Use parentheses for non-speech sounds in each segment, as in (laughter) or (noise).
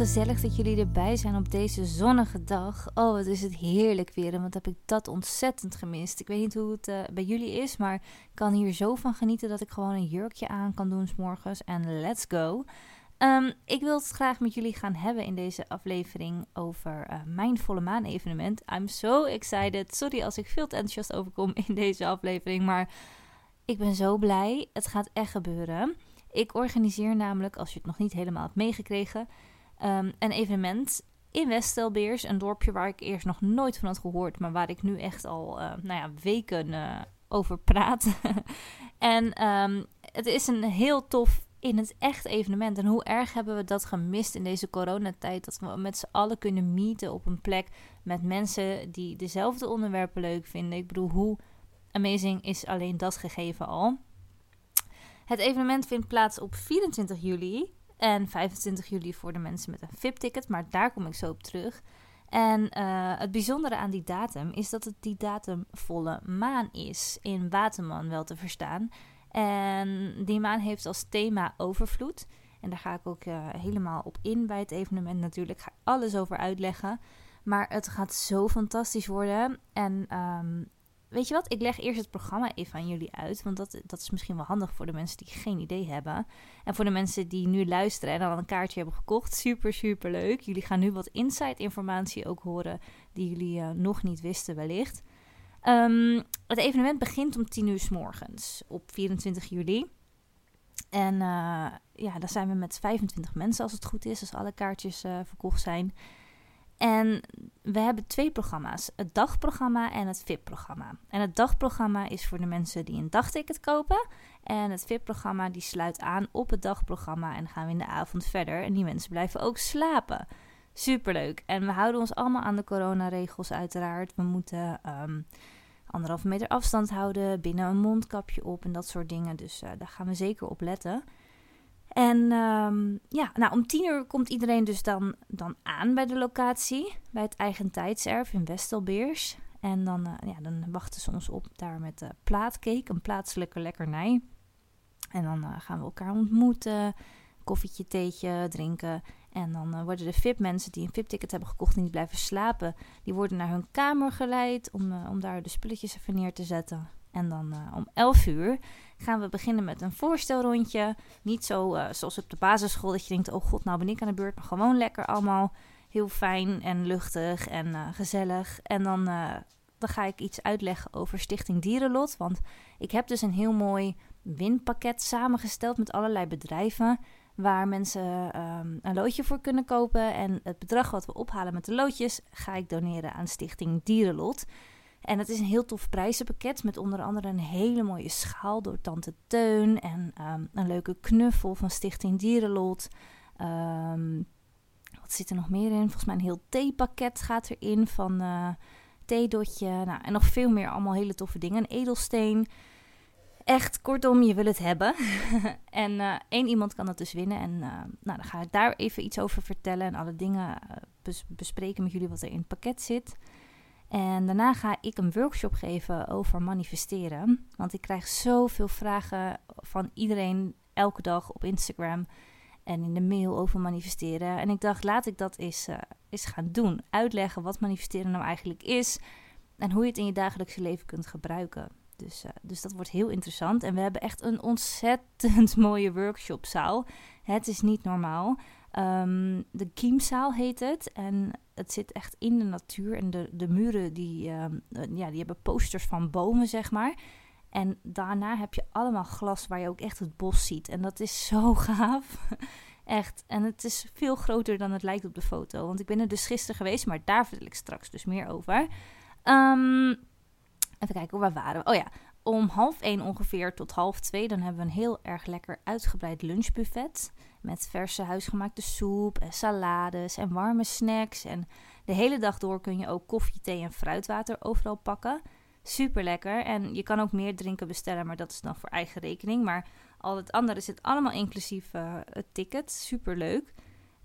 gezellig dat jullie erbij zijn op deze zonnige dag. Oh, wat is het heerlijk weer. En wat heb ik dat ontzettend gemist. Ik weet niet hoe het uh, bij jullie is, maar ik kan hier zo van genieten dat ik gewoon een jurkje aan kan doen s morgens. En let's go. Um, ik wil het graag met jullie gaan hebben in deze aflevering over uh, mijn volle maan evenement. I'm so excited. Sorry als ik veel te enthousiast overkom in deze aflevering, maar ik ben zo blij. Het gaat echt gebeuren. Ik organiseer namelijk, als je het nog niet helemaal hebt meegekregen, um, een evenement in Westelbeers. Een dorpje waar ik eerst nog nooit van had gehoord, maar waar ik nu echt al uh, nou ja, weken uh, over praat. (laughs) en um, het is een heel tof in het echt evenement. En hoe erg hebben we dat gemist in deze coronatijd? Dat we met z'n allen kunnen meeten op een plek met mensen die dezelfde onderwerpen leuk vinden. Ik bedoel, hoe amazing is alleen dat gegeven al? Het evenement vindt plaats op 24 juli en 25 juli voor de mensen met een VIP-ticket, maar daar kom ik zo op terug. En uh, het bijzondere aan die datum is dat het die datum volle maan is, in Waterman wel te verstaan. En die maan heeft als thema overvloed. En daar ga ik ook uh, helemaal op in bij het evenement natuurlijk. Ik ga alles over uitleggen. Maar het gaat zo fantastisch worden. En um, weet je wat? Ik leg eerst het programma even aan jullie uit. Want dat, dat is misschien wel handig voor de mensen die geen idee hebben. En voor de mensen die nu luisteren en al een kaartje hebben gekocht. Super, super leuk. Jullie gaan nu wat inside informatie ook horen. Die jullie uh, nog niet wisten wellicht. Um, het evenement begint om 10 uur s morgens op 24 juli. En uh, ja, dan zijn we met 25 mensen als het goed is, als alle kaartjes uh, verkocht zijn. En we hebben twee programma's: het dagprogramma en het VIP-programma. En het dagprogramma is voor de mensen die een dagticket kopen. En het VIP-programma die sluit aan op het dagprogramma. En dan gaan we in de avond verder. En die mensen blijven ook slapen. Superleuk. En we houden ons allemaal aan de coronaregels uiteraard. We moeten um, anderhalve meter afstand houden, binnen een mondkapje op en dat soort dingen. Dus uh, daar gaan we zeker op letten. En um, ja, nou, om tien uur komt iedereen dus dan, dan aan bij de locatie, bij het eigen tijdserf in Westelbeers. En dan, uh, ja, dan wachten ze ons op daar met de plaatcake, een plaatselijke lekkernij. En dan uh, gaan we elkaar ontmoeten, koffietje, theetje drinken. En dan uh, worden de VIP-mensen die een VIP-ticket hebben gekocht en die blijven slapen, die worden naar hun kamer geleid om, uh, om daar de spulletjes even neer te zetten. En dan uh, om 11 uur gaan we beginnen met een voorstelrondje. Niet zo zoals op de basisschool dat je denkt, oh god, nou ben ik aan de beurt. Maar gewoon lekker allemaal heel fijn en luchtig en gezellig. En dan, dan ga ik iets uitleggen over Stichting Dierenlot. Want ik heb dus een heel mooi winpakket samengesteld met allerlei bedrijven waar mensen um, een loodje voor kunnen kopen. En het bedrag wat we ophalen met de loodjes ga ik doneren aan Stichting Dierenlot. En het is een heel tof prijzenpakket met onder andere een hele mooie schaal door Tante Teun en um, een leuke knuffel van Stichting Dierenlot. Um, wat zit er nog meer in? Volgens mij een heel theepakket gaat erin van uh, theedotje. Nou, en nog veel meer allemaal hele toffe dingen. Een edelsteen. Echt, kortom, je wil het hebben. (laughs) en uh, één iemand kan dat dus winnen. En uh, nou, dan ga ik daar even iets over vertellen en alle dingen bes bespreken met jullie wat er in het pakket zit. En daarna ga ik een workshop geven over manifesteren. Want ik krijg zoveel vragen van iedereen elke dag op Instagram en in de mail over manifesteren. En ik dacht, laat ik dat eens, eens gaan doen. Uitleggen wat manifesteren nou eigenlijk is en hoe je het in je dagelijkse leven kunt gebruiken. Dus, uh, dus dat wordt heel interessant. En we hebben echt een ontzettend (laughs) mooie workshopzaal. Het is niet normaal. Um, de Kiemzaal heet het. En het zit echt in de natuur. En de, de muren die, um, ja, die hebben posters van bomen, zeg maar. En daarna heb je allemaal glas waar je ook echt het bos ziet. En dat is zo (laughs) gaaf. Echt. En het is veel groter dan het lijkt op de foto. Want ik ben er dus gisteren geweest, maar daar vertel ik straks dus meer over. Um, Even kijken, waar waren we? Oh ja, om half één ongeveer tot half twee, dan hebben we een heel erg lekker uitgebreid lunchbuffet. Met verse huisgemaakte soep en salades en warme snacks. En de hele dag door kun je ook koffie, thee en fruitwater overal pakken. Super lekker. En je kan ook meer drinken bestellen, maar dat is dan voor eigen rekening. Maar al het andere zit allemaal inclusief uh, het ticket. Super leuk.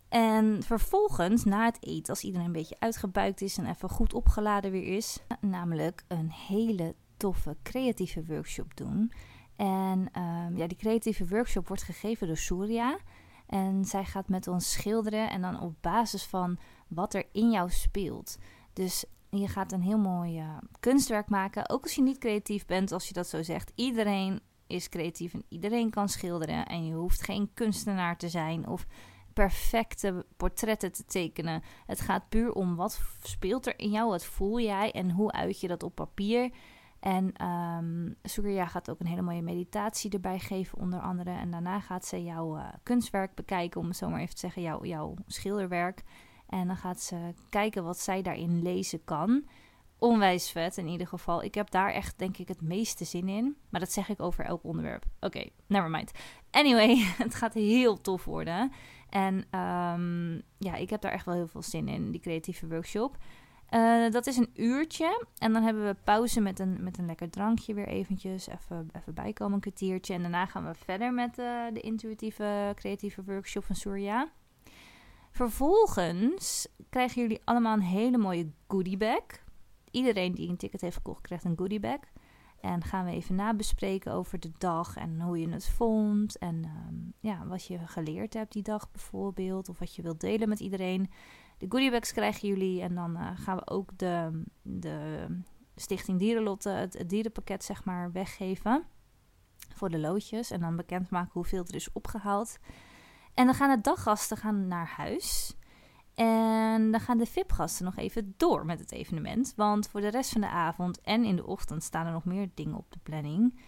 En vervolgens, na het eten, als iedereen een beetje uitgebuikt is en even goed opgeladen weer is, namelijk een hele toffe creatieve workshop doen. En um, ja, die creatieve workshop wordt gegeven door Surya. En zij gaat met ons schilderen en dan op basis van wat er in jou speelt. Dus je gaat een heel mooi uh, kunstwerk maken. Ook als je niet creatief bent, als je dat zo zegt. Iedereen is creatief en iedereen kan schilderen. En je hoeft geen kunstenaar te zijn of perfecte portretten te tekenen. Het gaat puur om wat speelt er in jou, wat voel jij en hoe uit je dat op papier. En um, Surya gaat ook een hele mooie meditatie erbij geven, onder andere. En daarna gaat ze jouw uh, kunstwerk bekijken, om het zo maar even te zeggen, jouw, jouw schilderwerk. En dan gaat ze kijken wat zij daarin lezen kan. Onwijs vet in ieder geval. Ik heb daar echt, denk ik, het meeste zin in. Maar dat zeg ik over elk onderwerp. Oké, okay, never mind. Anyway, (laughs) het gaat heel tof worden. En um, ja, ik heb daar echt wel heel veel zin in, die creatieve workshop. Uh, dat is een uurtje. En dan hebben we pauze met een, met een lekker drankje weer eventjes. Even, even bijkomen, een kwartiertje. En daarna gaan we verder met uh, de intuïtieve creatieve workshop van Surya. Vervolgens krijgen jullie allemaal een hele mooie goodiebag. Iedereen die een ticket heeft gekocht, krijgt een goodiebag. En gaan we even nabespreken over de dag en hoe je het vond. En um, ja, wat je geleerd hebt die dag bijvoorbeeld. Of wat je wilt delen met iedereen. De goodiebags krijgen jullie. En dan uh, gaan we ook de, de Stichting Dierenlotte, het, het, dierenpakket zeg maar, weggeven. Voor de loodjes. En dan bekendmaken hoeveel er is opgehaald. En dan gaan de daggasten gaan naar huis. En dan gaan de VIP-gasten nog even door met het evenement. Want voor de rest van de avond en in de ochtend staan er nog meer dingen op de planning.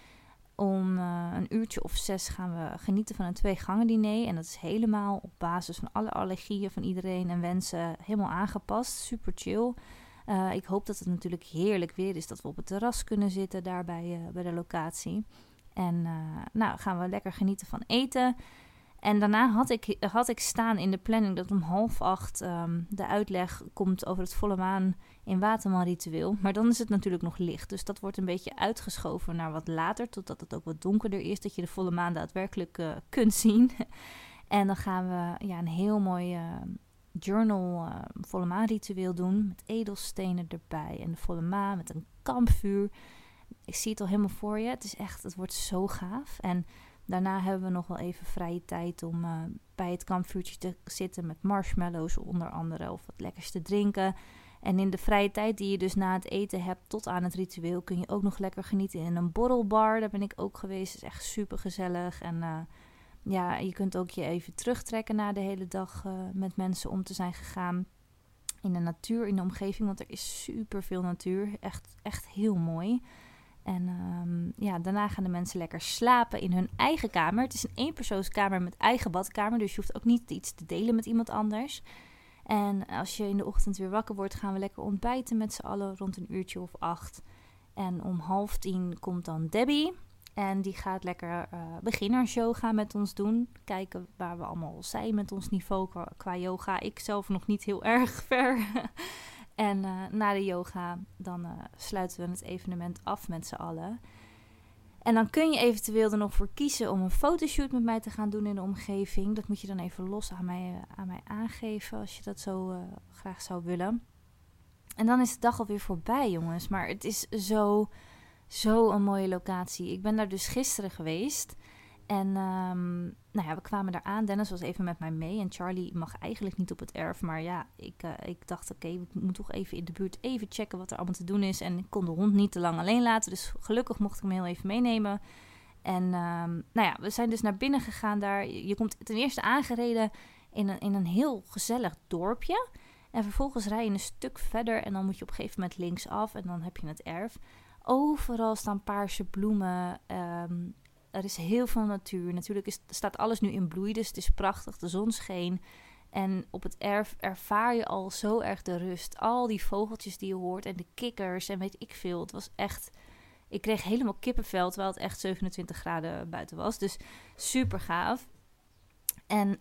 Om uh, een uurtje of zes gaan we genieten van een twee gangen diner. En dat is helemaal op basis van alle allergieën van iedereen en wensen helemaal aangepast. Super chill. Uh, ik hoop dat het natuurlijk heerlijk weer is. Dat we op het terras kunnen zitten daar bij, uh, bij de locatie. En nou gaan we lekker genieten van eten. En daarna had ik, had ik staan in de planning dat om half acht um, de uitleg komt over het volle maan in Waterman ritueel. Maar dan is het natuurlijk nog licht. Dus dat wordt een beetje uitgeschoven naar wat later, totdat het ook wat donkerder is. Dat je de volle maan daadwerkelijk uh, kunt zien. (laughs) en dan gaan we ja, een heel mooi uh, journal uh, volle maan ritueel doen. Met edelstenen erbij en de volle maan met een kampvuur. Ik zie het al helemaal voor je. Het is echt, het wordt zo gaaf. En Daarna hebben we nog wel even vrije tijd om uh, bij het kampvuurtje te zitten met marshmallows onder andere of wat lekkers te drinken. En in de vrije tijd die je dus na het eten hebt tot aan het ritueel kun je ook nog lekker genieten in een borrelbar. Daar ben ik ook geweest. Is echt super gezellig. En uh, ja, je kunt ook je even terugtrekken na de hele dag uh, met mensen om te zijn gegaan. In de natuur, in de omgeving, want er is super veel natuur. Echt, echt heel mooi. En um, ja, daarna gaan de mensen lekker slapen in hun eigen kamer. Het is een eenpersoonskamer met eigen badkamer, dus je hoeft ook niet iets te delen met iemand anders. En als je in de ochtend weer wakker wordt, gaan we lekker ontbijten met z'n allen rond een uurtje of acht. En om half tien komt dan Debbie. En die gaat lekker uh, beginnersyoga met ons doen. Kijken waar we allemaal zijn met ons niveau qua, qua yoga. Ik zelf nog niet heel erg (laughs) ver. En uh, na de yoga, dan uh, sluiten we het evenement af met z'n allen. En dan kun je eventueel er nog voor kiezen om een fotoshoot met mij te gaan doen in de omgeving. Dat moet je dan even los aan mij, uh, aan aangeven als je dat zo graag zou willen. En dan is de dag alweer voorbij, jongens. Maar het is zo, zo een mooie locatie. Ik ben daar dus gisteren geweest. En um, nou ja, we kwamen daar aan. Dennis was even met mij mee. En Charlie mag eigenlijk niet op het erf. Maar ja, ik, uh, ik dacht, oké, okay, we moeten toch even in de buurt even checken wat er allemaal te doen is. En ik kon de hond niet te lang alleen laten. Dus gelukkig mocht ik hem heel even meenemen. En um, nou ja, we zijn dus naar binnen gegaan daar. Je komt ten eerste aangereden in een, in een heel gezellig dorpje. En vervolgens rij je een stuk verder. En dan moet je op een gegeven moment linksaf. En dan heb je het erf. Overal staan paarse bloemen. Um, er is heel veel natuur. Natuurlijk is, staat alles nu in bloei, dus het is prachtig. De zon scheen. En op het erf ervaar je al zo erg de rust. Al die vogeltjes die je hoort en de kikkers en weet ik veel. Het was echt... Ik kreeg helemaal kippenvel, terwijl het echt 27 graden buiten was. Dus super gaaf. En um,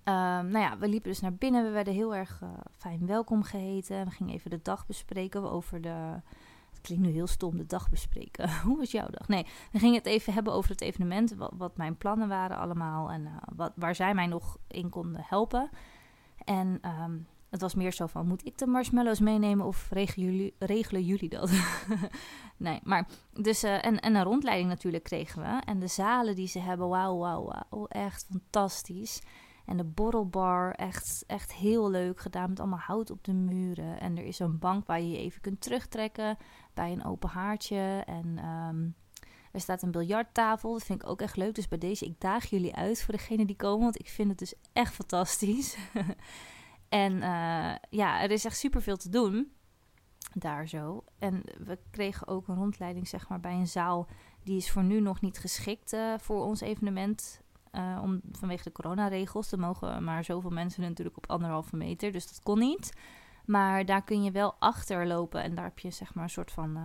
nou ja, we liepen dus naar binnen. We werden heel erg uh, fijn welkom geheten. We gingen even de dag bespreken over de klinkt nu heel stom, de dag bespreken. (laughs) Hoe was jouw dag? Nee, we gingen het even hebben over het evenement. Wat, mijn plannen waren allemaal. En uh, wat, waar zij mij nog in konden helpen. En um, het was meer zo van, moet ik de marshmallows meenemen of regelen jullie, regelen jullie dat? (laughs) nee, maar dus, uh, en, en een rondleiding natuurlijk kregen we. En de zalen die ze hebben, wauw, wauw, wauw, echt fantastisch. En de borrelbar, echt, echt heel leuk gedaan met allemaal hout op de muren. En er is een bank waar je je even kunt terugtrekken bij een open haartje. En ehm, er staat een biljarttafel, dat vind ik ook echt leuk. Dus bij deze, ik daag jullie uit voor degene die komen, want ik vind het dus echt fantastisch. (laughs) en uh, ja, er is echt super veel te doen daar zo. En we kregen ook een rondleiding zeg maar bij een zaal die is voor nu nog niet geschikt uh, voor ons evenement. Uh, om, vanwege de coronaregels. Er mogen maar zoveel mensen natuurlijk op anderhalve meter. Dus dat kon niet. Maar daar kun je wel achter lopen. En daar heb je zeg maar een soort van uh,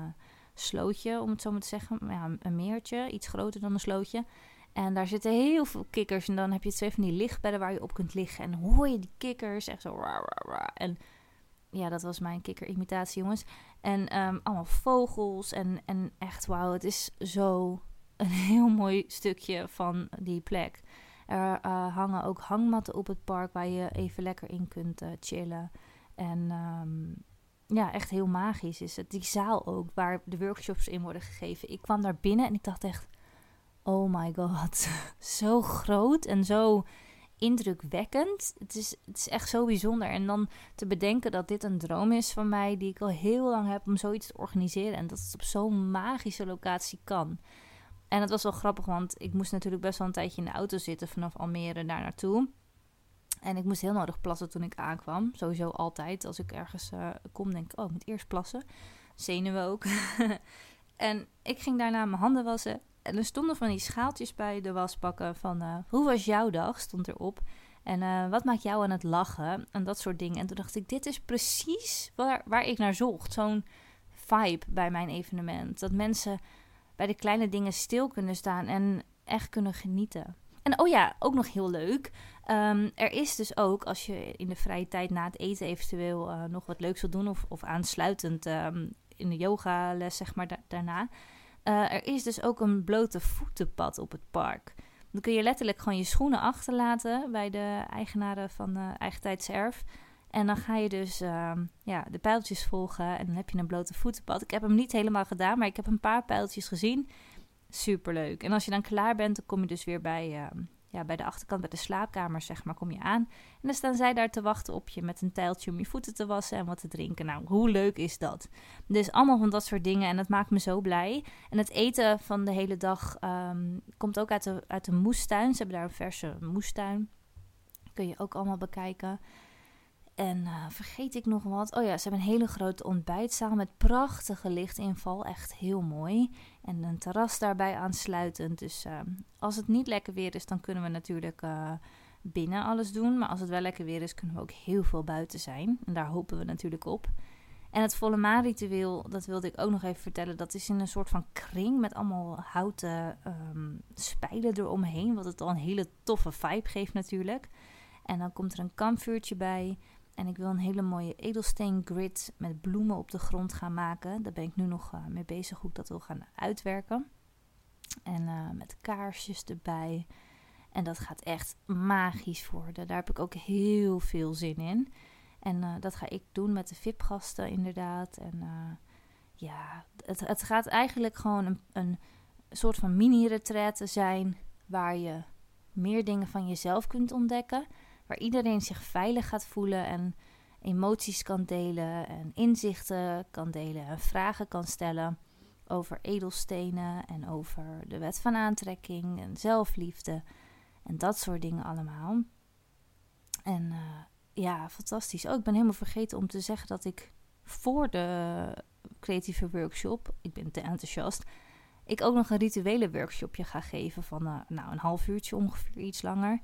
slootje, om het zo maar te zeggen. Ja, een meertje, iets groter dan een slootje. En daar zitten heel veel kikkers. En dan heb je twee van die lichtbedden waar je op kunt liggen. En hoor je die kikkers echt zo. En ja, dat was mijn kikker-imitatie, jongens. En um, allemaal vogels. En, en echt, wauw, het is zo een (laughs) heel mooi stukje van die plek. Er uh, hangen ook hangmatten op het park waar je even lekker in kunt uh, chillen. En um, ja, echt heel magisch is het. Die zaal ook, waar de workshops in worden gegeven. Ik kwam daar binnen en ik dacht echt, oh my god, (laughs) zo groot en zo indrukwekkend. Het is, het is echt zo bijzonder. En dan te bedenken dat dit een droom is van mij, die ik al heel lang heb om zoiets te organiseren. En dat het op zo'n magische locatie kan. En dat was wel grappig, want ik moest natuurlijk best wel een tijdje in de auto zitten vanaf Almere daar naartoe. En ik moest heel nodig plassen toen ik aankwam. Sowieso altijd. Als ik ergens uh, kom, denk ik, oh, ik moet eerst plassen. Zenuwen ook. (laughs) en ik ging daarna mijn handen wassen. En er stonden van die schaaltjes bij de wasbakken van... Uh, hoe was jouw dag? Stond erop. En uh, wat maakt jou aan het lachen? En dat soort dingen. En toen dacht ik, dit is precies waar, waar ik naar zocht. Zo'n vibe bij mijn evenement. Dat mensen bij de kleine dingen stil kunnen staan en echt kunnen genieten. En oh ja, ook nog heel leuk. Um, er is dus ook, als je in de vrije tijd na het eten eventueel uh, nog wat leuks wil doen... of, of aansluitend um, in de yogales, zeg maar, da daarna... Uh, er is dus ook een blote voetenpad op het park. Dan kun je letterlijk gewoon je schoenen achterlaten bij de eigenaren van uh, Eigen Tijdserf. En dan ga je dus uh, ja, de pijltjes volgen en dan heb je een blote voetenpad. Ik heb hem niet helemaal gedaan, maar ik heb een paar pijltjes gezien. Superleuk. En als je dan klaar bent, dan kom je dus weer bij, uh, ja, bij de achterkant, bij de slaapkamer, zeg maar, kom je aan. En dan staan zij daar te wachten op je met een tijltje om je voeten te wassen en wat te drinken. Nou, hoe leuk is dat? Dus allemaal van dat soort dingen en dat maakt me zo blij. En het eten van de hele dag um, komt ook uit de, uit de moestuin. Ze hebben daar een verse moestuin. Kun je ook allemaal bekijken. En uh, vergeet ik nog wat? Oh ja, ze hebben een hele grote ontbijtzaal met prachtige lichtinval. Echt heel mooi. En een terras daarbij aansluitend. Dus uh, als het niet lekker weer is, dan kunnen we natuurlijk uh, binnen alles doen. Maar als het wel lekker weer is, kunnen we ook heel veel buiten zijn. En daar hopen we natuurlijk op. En het volle maanritueel, dat wilde ik ook nog even vertellen. Dat is in een soort van kring met allemaal houten um, spijlen eromheen. Wat het al een hele toffe vibe geeft natuurlijk. En dan komt er een kampvuurtje bij. En ik wil een hele mooie edelsteen grid met bloemen op de grond gaan maken. Daar ben ik nu nog uh, mee bezig hoe ik dat wil gaan uitwerken. En uh, met kaarsjes erbij. En dat gaat echt magisch worden. Daar heb ik ook heel veel zin in. En uh, dat ga ik doen met de VIP-gasten inderdaad. En ja, het, het, gaat eigenlijk gewoon een, een soort van mini-retraite zijn... waar je meer dingen van jezelf kunt ontdekken waar iedereen zich veilig gaat voelen en emoties kan delen en inzichten kan delen en vragen kan stellen over edelstenen en over de wet van aantrekking en zelfliefde en dat soort dingen allemaal. En uh, ja, fantastisch. Oh, ik ben helemaal vergeten om te zeggen dat ik voor de creatieve workshop, ik ben te enthousiast, ik ook nog een rituele workshopje ga geven van uh, nou, een half uurtje ongeveer, iets langer.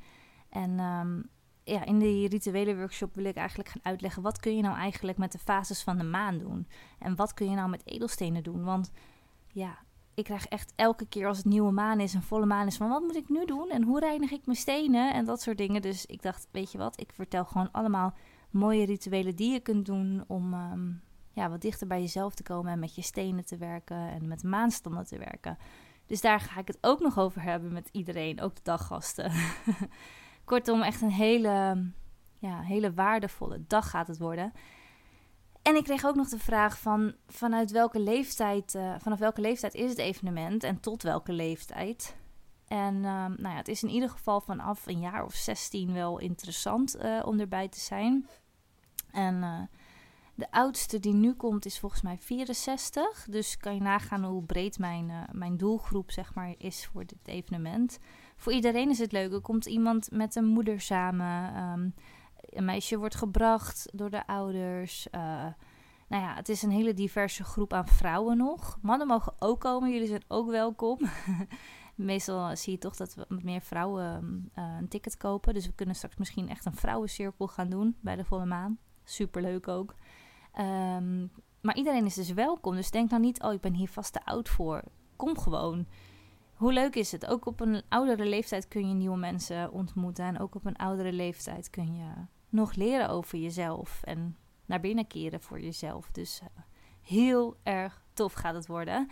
En um, ja, in die rituele workshop wil ik eigenlijk gaan uitleggen wat kun je nou eigenlijk met de fases van de maan doen. En wat kun je nou met edelstenen doen. Want ja, ik krijg echt elke keer als het nieuwe maan is, een volle maan is van wat moet ik nu doen en hoe reinig ik mijn stenen en dat soort dingen. Dus ik dacht, weet je wat, ik vertel gewoon allemaal mooie rituelen die je kunt doen om um, ja, wat dichter bij jezelf te komen en met je stenen te werken en met maanstanden te werken. Dus daar ga ik het ook nog over hebben met iedereen, ook de daggasten. (laughs) Kortom, echt een hele, ja, hele waardevolle dag gaat het worden. En ik kreeg ook nog de vraag van vanuit welke leeftijd, uh, vanaf welke leeftijd is het evenement en tot welke leeftijd. En um, nou ja, het is in ieder geval vanaf een jaar of 16 wel interessant uh, om erbij te zijn. En uh, de oudste die nu komt is volgens mij 64. Dus kan je nagaan hoe breed mijn, mijn doelgroep zeg maar, is voor dit evenement. Voor iedereen is het leuk. Er komt iemand met een moeder samen. Um, een meisje wordt gebracht door de ouders. Uh, nou ja, het is een hele diverse groep aan vrouwen nog. Mannen mogen ook komen. Jullie zijn ook welkom. (laughs) Meestal zie je toch dat we meer vrouwen uh, een ticket kopen. Dus we kunnen straks misschien echt een vrouwencirkel gaan doen bij de volle maan. Superleuk ook. Um, maar iedereen is dus welkom. Dus denk dan niet, oh, ik ben hier vast te oud voor. Kom gewoon. Hoe leuk is het? Ook op een oudere leeftijd kun je nieuwe mensen ontmoeten. En ook op een oudere leeftijd kun je nog leren over jezelf. En naar binnen keren voor jezelf. Dus uh, heel erg tof gaat het worden.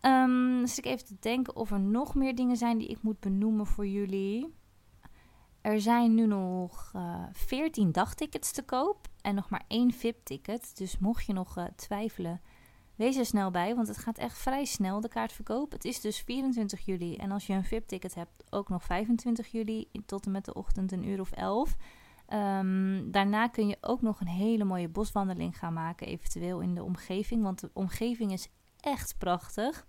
Um, dus ik even te denken of er nog meer dingen zijn die ik moet benoemen voor jullie. Er zijn nu nog uh, eh, 14 dagtickets te koop en nog maar één VIP-ticket. Dus mocht je nog uh, twijfelen, wees er snel bij, want het gaat echt vrij snel, de kaartverkoop. Het is dus 24 juli en als je een VIP-ticket hebt, ook nog 25 juli tot en met de ochtend een uur of 11. Um, daarna kun je ook nog een hele mooie boswandeling gaan maken, eventueel in de omgeving, want de omgeving is echt prachtig.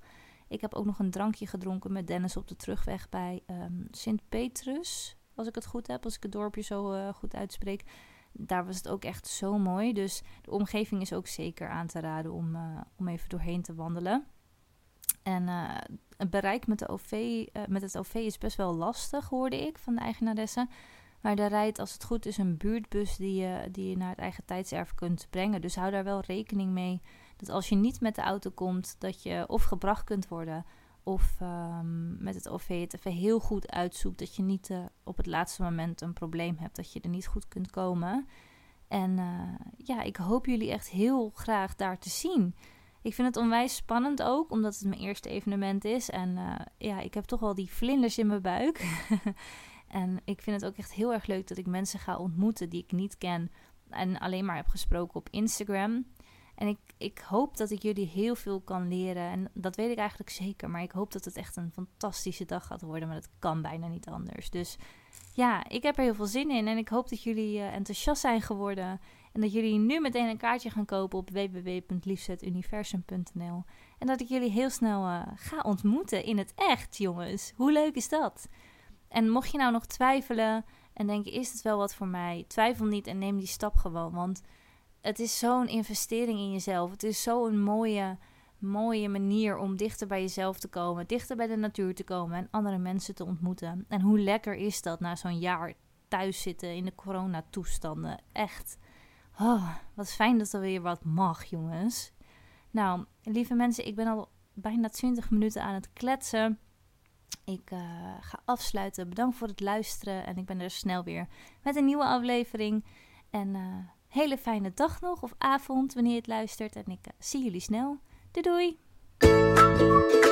Ik heb ook nog een drankje gedronken met Dennis op de terugweg bij um, Sint-Petrus. Als ik het goed heb, als ik het dorpje zo uh, goed uitspreek. Daar was het ook echt zo mooi. Dus de omgeving is ook zeker aan te raden om, uh, om even doorheen te wandelen. En uh, het bereik met, de OV, met het OV is best wel lastig, hoorde ik van de eigenaresse. Maar daar rijdt, als het goed is, een buurtbus die je, die je naar het eigen tijdserf kunt brengen. Dus hou daar wel rekening mee dat als je niet met de auto komt, dat je of gebracht kunt worden of um, met het OV het even heel goed uitzoekt. Dat je niet uh, op het laatste moment een probleem hebt, dat je er niet goed kunt komen. En uh, ja, ik hoop jullie echt heel graag daar te zien. Ik vind het onwijs spannend ook, omdat het mijn eerste evenement is. En uh, ja, ik heb toch wel die vlinders in mijn buik. (laughs) en ik vind het ook echt heel erg leuk dat ik mensen ga ontmoeten die ik niet ken. En alleen maar heb gesproken op Instagram. En ik, ik hoop dat ik jullie heel veel kan leren. En dat weet ik eigenlijk zeker. Maar ik hoop dat het echt een fantastische dag gaat worden. Maar dat kan bijna niet anders. Dus ja, ik heb er heel veel zin in. En ik hoop dat jullie uh, enthousiast zijn geworden. En dat jullie nu meteen een kaartje gaan kopen op www.liefzetuniversum.nl. En dat ik jullie heel snel uh, ga ontmoeten in het echt, jongens. Hoe leuk is dat? En mocht je nou nog twijfelen en denken: is het wel wat voor mij? Twijfel niet en neem die stap gewoon. Want het is zo'n investering in jezelf. Het is zo'n mooie, mooie manier om dichter bij jezelf te komen, dichter bij de natuur te komen en andere mensen te ontmoeten. En hoe lekker is dat na zo'n jaar thuis zitten in de coronatoestanden? Echt. Oh, wat fijn dat er weer wat mag, jongens. Nou, lieve mensen, ik ben al bijna 20 minuten aan het kletsen. Ik uh, ga afsluiten. Bedankt voor het luisteren. En ik ben er snel weer met een nieuwe aflevering. En uh, hele fijne dag nog of avond wanneer je het luistert. En ik uh, zie jullie snel. Doei doei!